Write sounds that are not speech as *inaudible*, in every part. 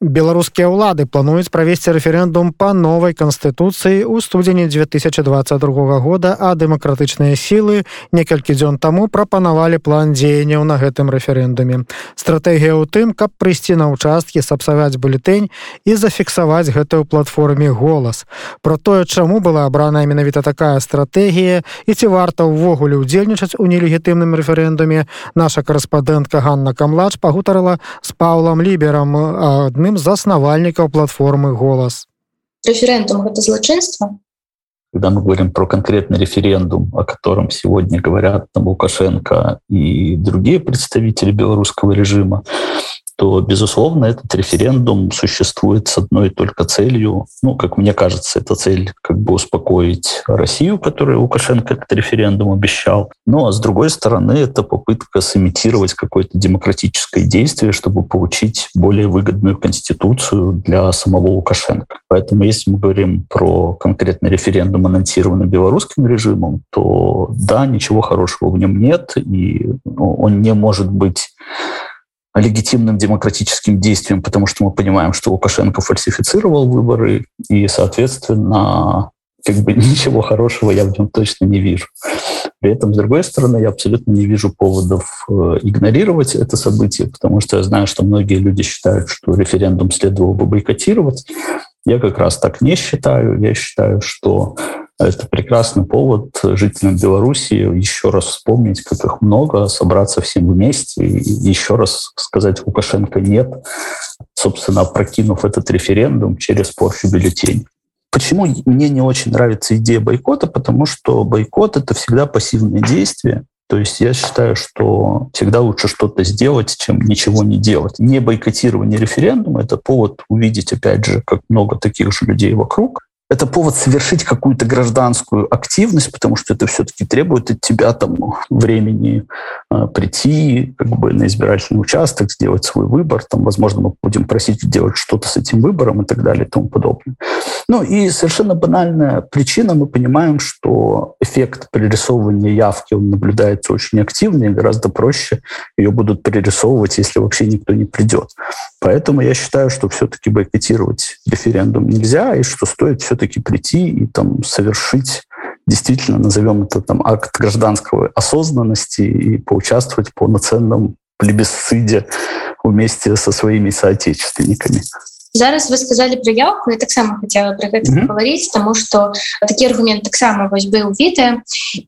Беларускія ўлады плануюць правесці рэферэндум па новай канстытуцыі ў студзені 2022 года а дэмакратычныя сілы некалькі дзён таму прапанавалі план дзеянняў на гэтым рэферэндуме. Стратэгія ў тым каб прыйсці на ўчасткі сапсаваць бюлетэнь і зафіксаваць гэтую платформе голас про тое чаму была абраная менавіта такая стратэгія і ці варта ўвогуле ўдзельнічаць у нелегітымным рэферэндуме наша корэспандэнтка Ганна камлач пагутарыла з паулам ліберам адным адным з заснавальнікаў платформы голас референдум это злочинство? Когда мы говорим про конкретный референдум о котором сегодня говорят там лукашенко и другие представители белорусского режима то, безусловно, этот референдум существует с одной только целью. Ну, как мне кажется, эта цель как бы успокоить Россию, которую Лукашенко этот референдум обещал. Ну, а с другой стороны, это попытка сымитировать какое-то демократическое действие, чтобы получить более выгодную конституцию для самого Лукашенко. Поэтому, если мы говорим про конкретный референдум, анонсированный белорусским режимом, то да, ничего хорошего в нем нет, и ну, он не может быть легитимным демократическим действием, потому что мы понимаем, что Лукашенко фальсифицировал выборы, и, соответственно, как бы *laughs* ничего хорошего я в нем точно не вижу. При этом, с другой стороны, я абсолютно не вижу поводов э, игнорировать это событие, потому что я знаю, что многие люди считают, что референдум следовало бы бойкотировать. Я как раз так не считаю. Я считаю, что это прекрасный повод жителям Беларуси еще раз вспомнить, как их много, собраться всем вместе и еще раз сказать Лукашенко «нет», собственно, прокинув этот референдум через порчу бюллетень. Почему мне не очень нравится идея бойкота? Потому что бойкот — это всегда пассивное действие. То есть я считаю, что всегда лучше что-то сделать, чем ничего не делать. Не бойкотирование референдума — это повод увидеть, опять же, как много таких же людей вокруг, это повод совершить какую-то гражданскую активность, потому что это все-таки требует от тебя там времени прийти как бы на избирательный участок, сделать свой выбор. Там, возможно, мы будем просить делать что-то с этим выбором и так далее и тому подобное. Ну и совершенно банальная причина. Мы понимаем, что эффект пририсовывания явки он наблюдается очень активно, и гораздо проще ее будут пририсовывать, если вообще никто не придет. Поэтому я считаю, что все-таки бойкотировать референдум нельзя, и что стоит все все-таки прийти и там совершить действительно, назовем это там акт гражданской осознанности и поучаствовать по полноценном плебисциде вместе со своими соотечественниками. зараз вы сказали про яўку я таксама хотела про гэта mm -hmm. говорить тому что такі аргумент таксама вось быў відэа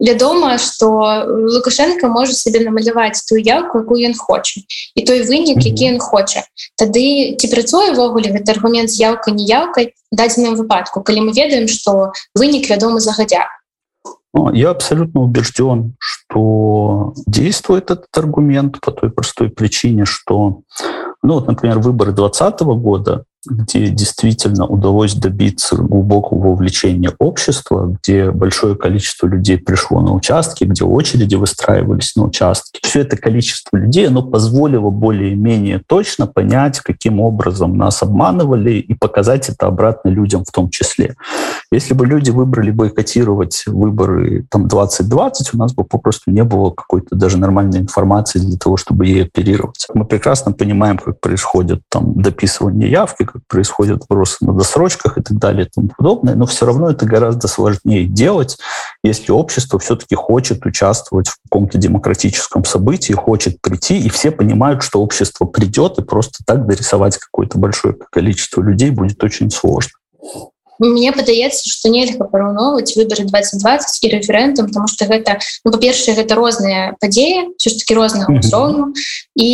вядома что лукашенко можа себе намаляваць ту яўку якую ён хоча і той вынік які ён хоча тады ці працуе ўвогуле гэты аргумент з яўкай не яўкай дадзеным выпадку калі мы ведаем что вынік вядомы загадзя я абсолютно убежден что действует этот аргумент по той простой причине что ну вот например выборы 2020 года где действительно удалось добиться глубокого вовлечения общества, где большое количество людей пришло на участки, где очереди выстраивались на участки. Все это количество людей, оно позволило более-менее точно понять, каким образом нас обманывали и показать это обратно людям в том числе. Если бы люди выбрали бойкотировать выборы там 2020, у нас бы попросту не было какой-то даже нормальной информации для того, чтобы ей оперировать. Мы прекрасно понимаем, как происходит там дописывание явки, как происходят вопросы на досрочках и так далее и тому подобное, но все равно это гораздо сложнее делать, если общество все-таки хочет участвовать в каком-то демократическом событии, хочет прийти, и все понимают, что общество придет, и просто так дорисовать какое-то большое количество людей будет очень сложно. Мне падаецца что нельга параўноўваць выборы 2020 і рэферэндум потому что гэта ну, па-першае гэта розныя падзеі все ж таки рознага ўзроўню і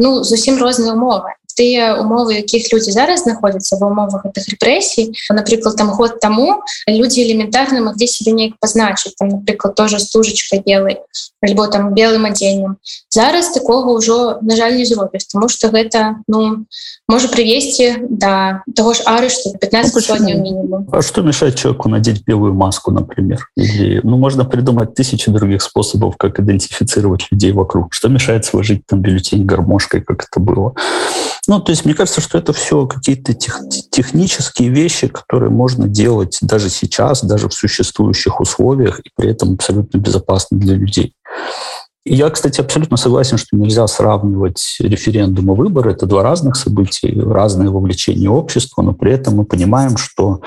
ну зусім розныя умовы тыя умовы якіх людзі зараз знаходзяцца ва умовах гэтых рэпрэсій напрыклад там год таму людзі элементарна маглі себе неяк пазначыць там напрыклад тоже стужачка белой альбо там белым адзеннем зараз такого ўжо на жаль не зробіць тому что гэта ну можа прывесці до того ж арышту 15 ну, сотняў мінімум А что мешает человеку надеть белую маску например или ну можно придумать тысячи других способов как идентифицировать людей вокруг что мешает сложить там бюллетень гармошкой как это было Ну, то есть мне кажется, что это все какие-то тех, технические вещи, которые можно делать даже сейчас, даже в существующих условиях, и при этом абсолютно безопасно для людей. Я, кстати, абсолютно согласен, что нельзя сравнивать референдум и выборы. Это два разных события, разное вовлечение общества, но при этом мы понимаем, что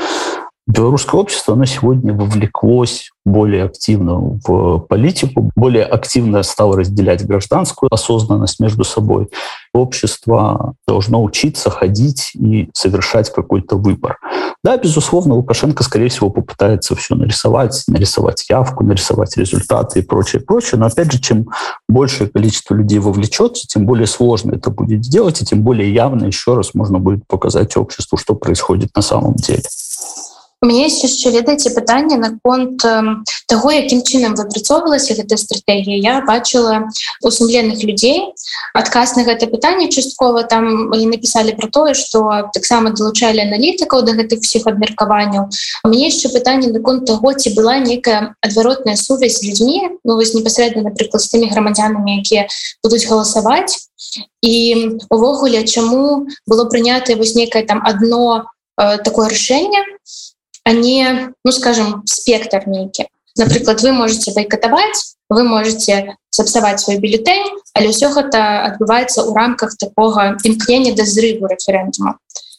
белорусское общество, оно сегодня вовлеклось более активно в политику, более активно стало разделять гражданскую осознанность между собой. Общество должно учиться ходить и совершать какой-то выбор. Да, безусловно, Лукашенко, скорее всего, попытается все нарисовать, нарисовать явку, нарисовать результаты и прочее, прочее. Но, опять же, чем большее количество людей вовлечется, тем более сложно это будет сделать, и тем более явно еще раз можно будет показать обществу, что происходит на самом деле. У меня есть яшчэ ведаеце пытанне наконт того якім чынам выпрацоўвалася гэта стратегія я бачыла у сумленных людзей адказ на гэта пытанне часткова там і написали про тое что таксама далучалі аналітыкаў да гэтых всех абмеркаванняў мне яшчэ пытанне наконт того ці была некая адваротная сувязь з людзьмі ну вось непасрэдна напрыклад з тымі грамадзянамі якія будуць галасаваць і увогуле чаму было прынятае вось некае там одно э, такое рашэнне а не ну скажем спектр нейкі напрыклад вы можете байкатаваць вы можете сапсаваць свой бюлетень але ўсё гэта адбываецца ў рамках такога імкнення да зрыву рэферэндума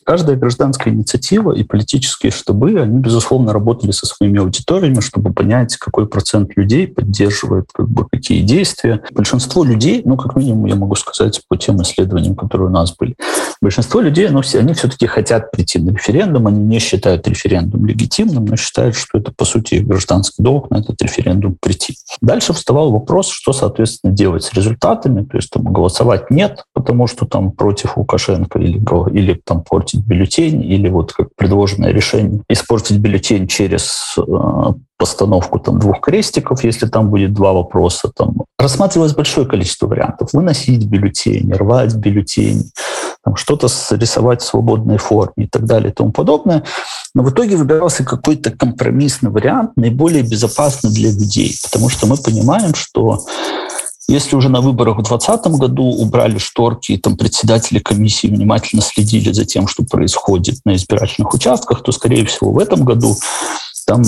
каждая гражданская инициатива и политические штабы, они, безусловно, работали со своими аудиториями, чтобы понять, какой процент людей поддерживает как бы, какие действия. Большинство людей, ну, как минимум, я могу сказать по тем исследованиям, которые у нас были, большинство людей, ну, все, они все-таки хотят прийти на референдум, они не считают референдум легитимным, но считают, что это, по сути, гражданский долг на этот референдум прийти. Дальше вставал вопрос, что, соответственно, делать с результатами, то есть там голосовать нет, потому что там против Лукашенко или, или там испортить бюллетень или вот как предложенное решение испортить бюллетень через э, постановку там двух крестиков, если там будет два вопроса. Там. Рассматривалось большое количество вариантов. Выносить бюллетень, рвать бюллетень, что-то рисовать в свободной форме и так далее и тому подобное. Но в итоге выбирался какой-то компромиссный вариант, наиболее безопасный для людей, потому что мы понимаем, что если уже на выборах в 2020 году убрали шторки, и там председатели комиссии внимательно следили за тем, что происходит на избирательных участках, то, скорее всего, в этом году там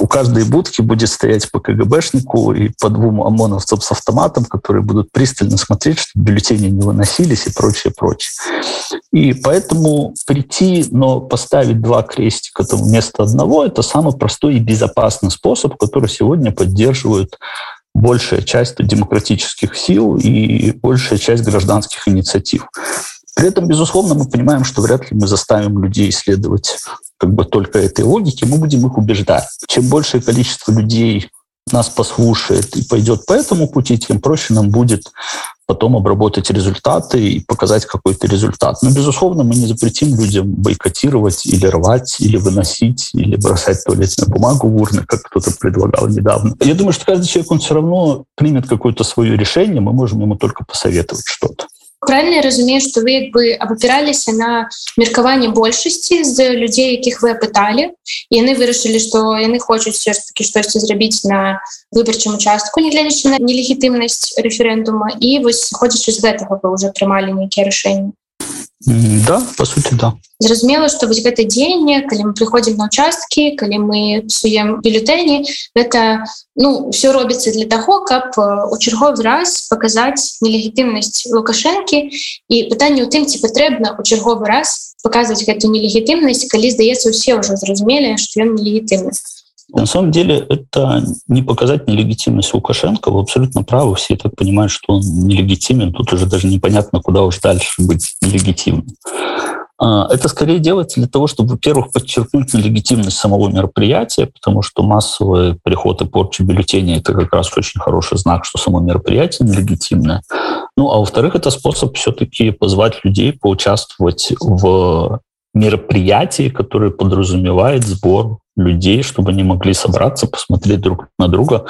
у каждой будки будет стоять по КГБшнику и по двум ОМОНовцам с автоматом, которые будут пристально смотреть, чтобы бюллетени не выносились и прочее, прочее. И поэтому прийти, но поставить два крестика там вместо одного, это самый простой и безопасный способ, который сегодня поддерживают большая часть демократических сил и большая часть гражданских инициатив. При этом, безусловно, мы понимаем, что вряд ли мы заставим людей исследовать как бы только этой логики, мы будем их убеждать. Чем большее количество людей нас послушает и пойдет по этому пути, тем проще нам будет потом обработать результаты и показать какой-то результат. Но, безусловно, мы не запретим людям бойкотировать или рвать, или выносить, или бросать туалетную бумагу в урны, как кто-то предлагал недавно. Я думаю, что каждый человек, он все равно примет какое-то свое решение, мы можем ему только посоветовать что-то правильно разумею что вы як бы абапіраліся на меркаванне большасці з людзей якіх вы апыталі яны вырашылі што яны хочуць все ж таки штосьці зрабіць на выбарчым участку нягледзячы на нелегітымнасць рэферэндума і вось ходзячы з гэтага вы уже прымалі нейкія рашэнні Да по сути да. Зразумела что вось гэта дзеянне калі мы приходим на участкі калі мы псуем бюллетэні это ну все робіцца для того каб у чарговы раз показаць нелегітымнасць лукашэнкі і пытанне у тым ці патрэбна у чарговы раз показывать гэту нелегітымнасць калі здаецца усе ўжо зразумелі что ён нелегітымнасць На самом деле это не показать нелегитимность Лукашенко. Вы абсолютно правы. Все так понимают, что он нелегитимен. Тут уже даже непонятно, куда уж дальше быть нелегитимным. А, это скорее делается для того, чтобы, во-первых, подчеркнуть нелегитимность самого мероприятия, потому что массовый приход и порча бюллетеней – это как раз очень хороший знак, что само мероприятие нелегитимное. Ну, а во-вторых, это способ все-таки позвать людей поучаствовать в мероприятии, которое подразумевает сбор людей, чтобы они могли собраться, посмотреть друг на друга,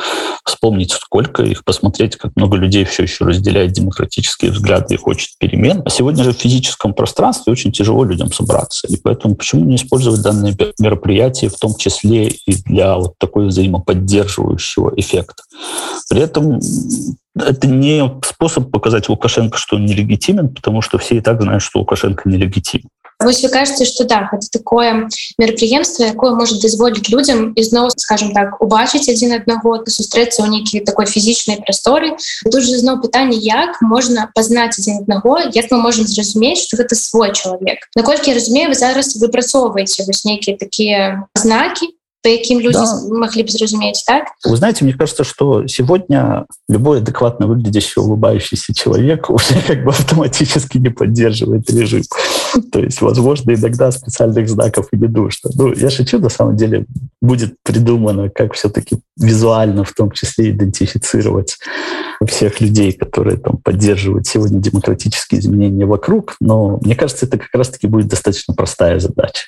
вспомнить, сколько их, посмотреть, как много людей все еще разделяет демократические взгляды и хочет перемен. А сегодня же в физическом пространстве очень тяжело людям собраться. И поэтому почему не использовать данные мероприятия в том числе и для вот такой взаимоподдерживающего эффекта? При этом Это не способ показать Лукашенко, что он нелегитимен, потому что все и так знают, что Лукашенко нелегитимен. Вось вы кажаце што так это такое мерапрыемства якое может дазволіць людям ізноў скажем так убачыць адзін аднаго сустрэцца ў нейкі такой фізічнай прасторы тут же зноў пытанне як можна пазнаць адзін аднаго як мы можем зразумець что гэта свой чалавек наколькі разумею вы зараз выпрацоўваеце вось нейкія такія знакі по яким люди да. могли бы зразуметь, так? Вы знаете, мне кажется, что сегодня любой адекватно выглядящий, улыбающийся человек уже *laughs* как бы автоматически не поддерживает режим. *laughs* То есть, возможно, иногда специальных знаков и не нужно. Ну, я шучу, на самом деле будет придумано, как все-таки визуально в том числе идентифицировать всех людей, которые там поддерживают сегодня демократические изменения вокруг. Но мне кажется, это как раз-таки будет достаточно простая задача.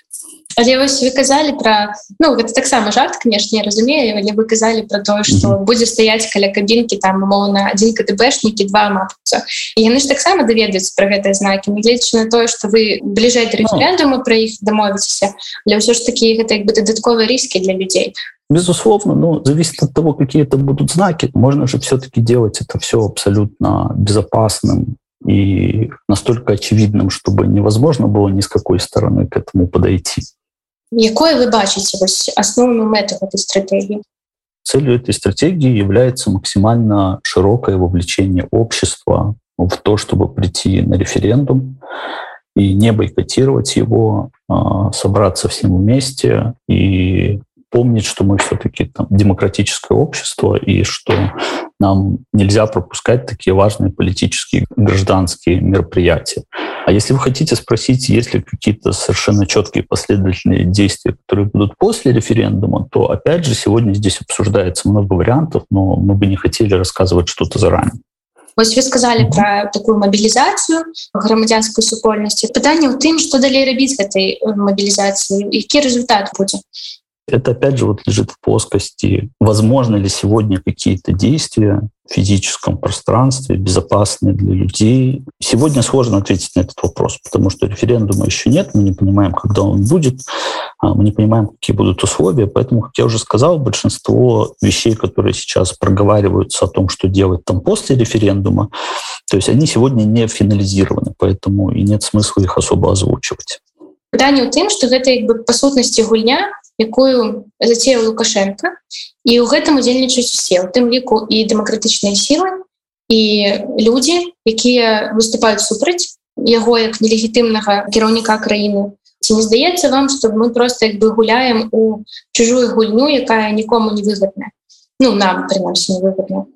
Але вось вы казалі пра ну гэта таксама жарт конечно я разумею але вы казалі про тое что mm -hmm. будзе стаять каля кабінкі там умоўна один КДБшнікі два мапца і яны ж таксама даведаюцца про гэтыя знакі нягледзячы на тое что вы бліжэй да референдуму про іх дамовіцеся для ўсё ж такі гэта як бы дадатковыя риски для людзей Безусловно, но зависит от того, какие это будут знаки. Можно же все-таки делать это все абсолютно безопасным и настолько очевидным, чтобы невозможно было ни с какой стороны к этому подойти. Якое вы бачыце основную мэту этой стратегии? Целью этой стратегии является максимально широкое вовлечение общества в то, чтобы прийти на референдум и не бойкотировать его, а собраться всем вместе и помнить, что мы все-таки там демократическое общество и что нам нельзя пропускать такие важные политические гражданские мероприятия. А если вы хотите спросить, есть ли какие-то совершенно четкие последовательные действия, которые будут после референдума, то опять же сегодня здесь обсуждается много вариантов, но мы бы не хотели рассказывать что-то заранее. Вось вы сказали про такую мобілізацыю грамадзянской супольнасці пытанне ў тым что далей рабіць гэтай мобілізацыі які результат будзе это опять же вот лежит в плоскости, возможно ли сегодня какие-то действия в физическом пространстве, безопасные для людей. Сегодня сложно ответить на этот вопрос, потому что референдума еще нет, мы не понимаем, когда он будет, а мы не понимаем, какие будут условия. Поэтому, как я уже сказал, большинство вещей, которые сейчас проговариваются о том, что делать там после референдума, то есть они сегодня не финализированы, поэтому и нет смысла их особо озвучивать. Пытанне ў тым, што гэта бы па сутнасці гульня якую зацеяў лукашенко. І ў гэтым удзельнічаюць усе у тым ліку і дэмакратычныя сілы і людзі якія выступаюць супраць яго як нелегітымнага кіраўніка краіны. Ці не здаецца вам что мы просто як бы гуляем у чужую гульню якая нікому не выгодная? Ну нам принамсі невыгодна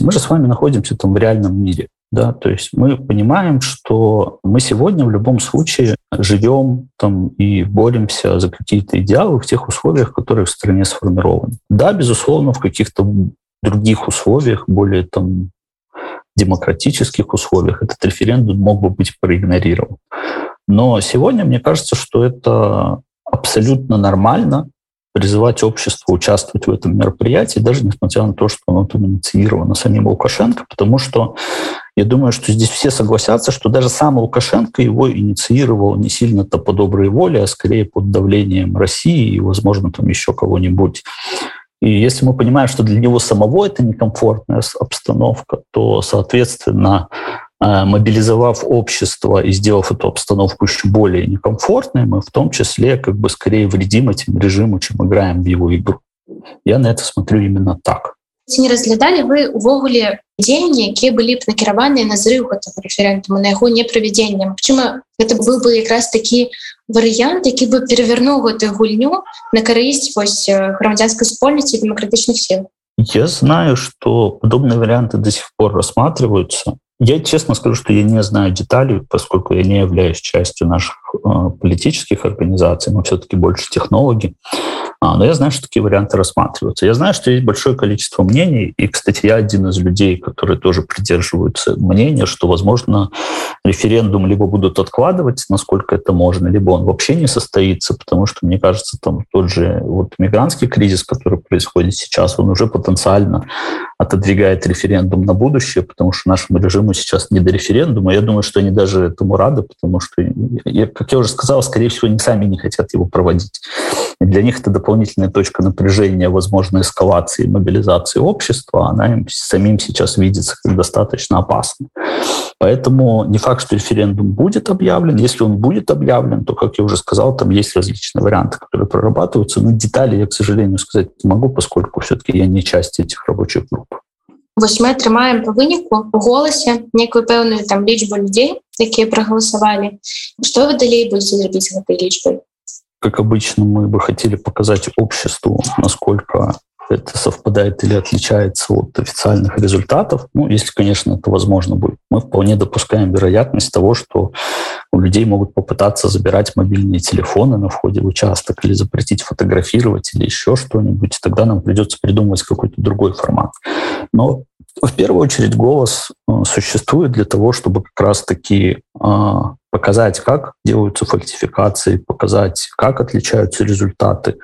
мы же с вами находимся там в реальном мире Да, то есть мы понимаем, что мы сегодня в любом случае живем там и боремся за какие-то идеалы в тех условиях, которые в стране сформированы. Да, безусловно, в каких-то других условиях, более там демократических условиях этот референдум мог бы быть проигнорирован. Но сегодня мне кажется, что это абсолютно нормально призывать общество участвовать в этом мероприятии, даже несмотря на то, что оно там инициировано самим Лукашенко, потому что я думаю, что здесь все согласятся, что даже сам Лукашенко его инициировал не сильно-то по доброй воле, а скорее под давлением России и, возможно, там еще кого-нибудь. И если мы понимаем, что для него самого это некомфортная обстановка, то, соответственно, мобилизовав общество и сделав эту обстановку еще более некомфортной, мы в том числе как бы скорее вредим этим режиму, чем играем в его игру. Я на это смотрю именно так. Ці не разглядалі вы увогуле дзеянні якія былі б накіраваныя на зрыв гэтага рэферендума на яго неправядзення Магчыма гэта быў бы якраз такі варыянт які бы перавярнуў гэтую гульню на карысць вось грамадзянской супольнасці дэмакратычных сил Я знаю что подобные варианты до сих пор рассматриваются я честно скажу, что я не знаю деталей, поскольку я не являюсь частью наших э, политических организаций, мы все-таки больше технологи. А, но я знаю, что такие варианты рассматриваются. Я знаю, что есть большое количество мнений, и, кстати, я один из людей, которые тоже придерживаются мнения, что, возможно, референдум либо будут откладывать, насколько это можно, либо он вообще не состоится, потому что, мне кажется, там тот же вот мигрантский кризис, который происходит сейчас, он уже потенциально отодвигает референдум на будущее, потому что нашему режиму сейчас не до референдума. Я думаю, что они даже этому рады, потому что, как я уже сказал, скорее всего, они сами не хотят его проводить. И для них это дополнительная точка напряжения, возможной эскалации, мобилизации общества. Она им самим сейчас видится как достаточно опасна. Поэтому не факт, что референдум будет объявлен. Если он будет объявлен, то, как я уже сказал, там есть различные варианты, которые прорабатываются. Но детали я, к сожалению, сказать не могу, поскольку все-таки я не часть этих рабочих групп Вось мы атрымаем по выніку у голасе некую пэўную там лічбу людзей якія прагаласавалі что вы далей будете зрабіць гэтай лічбай как обычно мы бы хотели показать обществу насколько это совпадает или отличается от официальных результатов. Ну, если, конечно, это возможно будет. Мы вполне допускаем вероятность того, что у людей могут попытаться забирать мобильные телефоны на входе в участок или запретить фотографировать или еще что-нибудь. Тогда нам придется придумывать какой-то другой формат. Но в первую очередь голос э, существует для того, чтобы как раз-таки а, показать, как делаются фальсификации, показать, как отличаются результаты.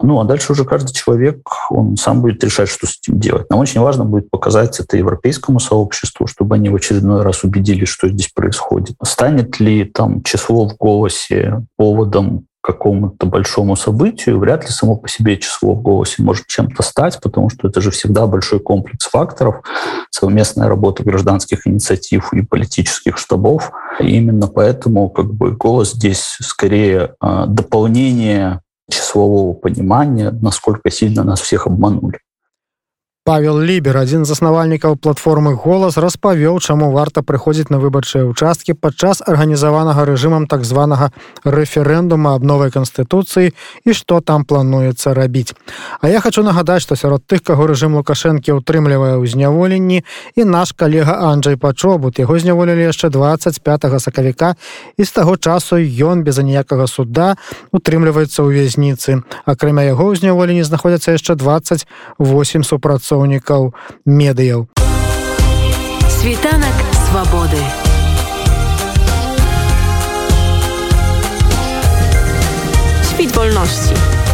Ну, а дальше уже каждый человек, он сам будет решать, что с этим делать. Нам очень важно будет показать это европейскому сообществу, чтобы они в очередной раз убедились, что здесь происходит. Станет ли там число в голосе поводом какому-то большому событию, вряд ли само по себе число в голосе может чем-то стать, потому что это же всегда большой комплекс факторов, совместная работа гражданских инициатив и политических штабов. И именно поэтому как бы голос здесь скорее а, дополнение числового понимания, насколько сильно нас всех обманули. Павел лібер адзін з заснавальнікаў платформы голас распавёў чаму варта прыходзіць на выбарчыя участкі падчас арганізаванага рэжымам так званага рэферэндума аб новай канстытуцыі і што там плануецца рабіць А я хочу нагадаць што сярод тых каго рэжым лукашэнкі утрымлівае ў зняволенні і наш калега Анджай пачобут яго зняволілі яшчэ 25 сакавіка і з таго часу ён без аніякага суда утрымліваецца ў вязніцы акрамя яго ў зняволенні знаходзяцца яшчэ 28 супрацоў predstavnikov medijev. Svitanak svobode. Špit volnosti.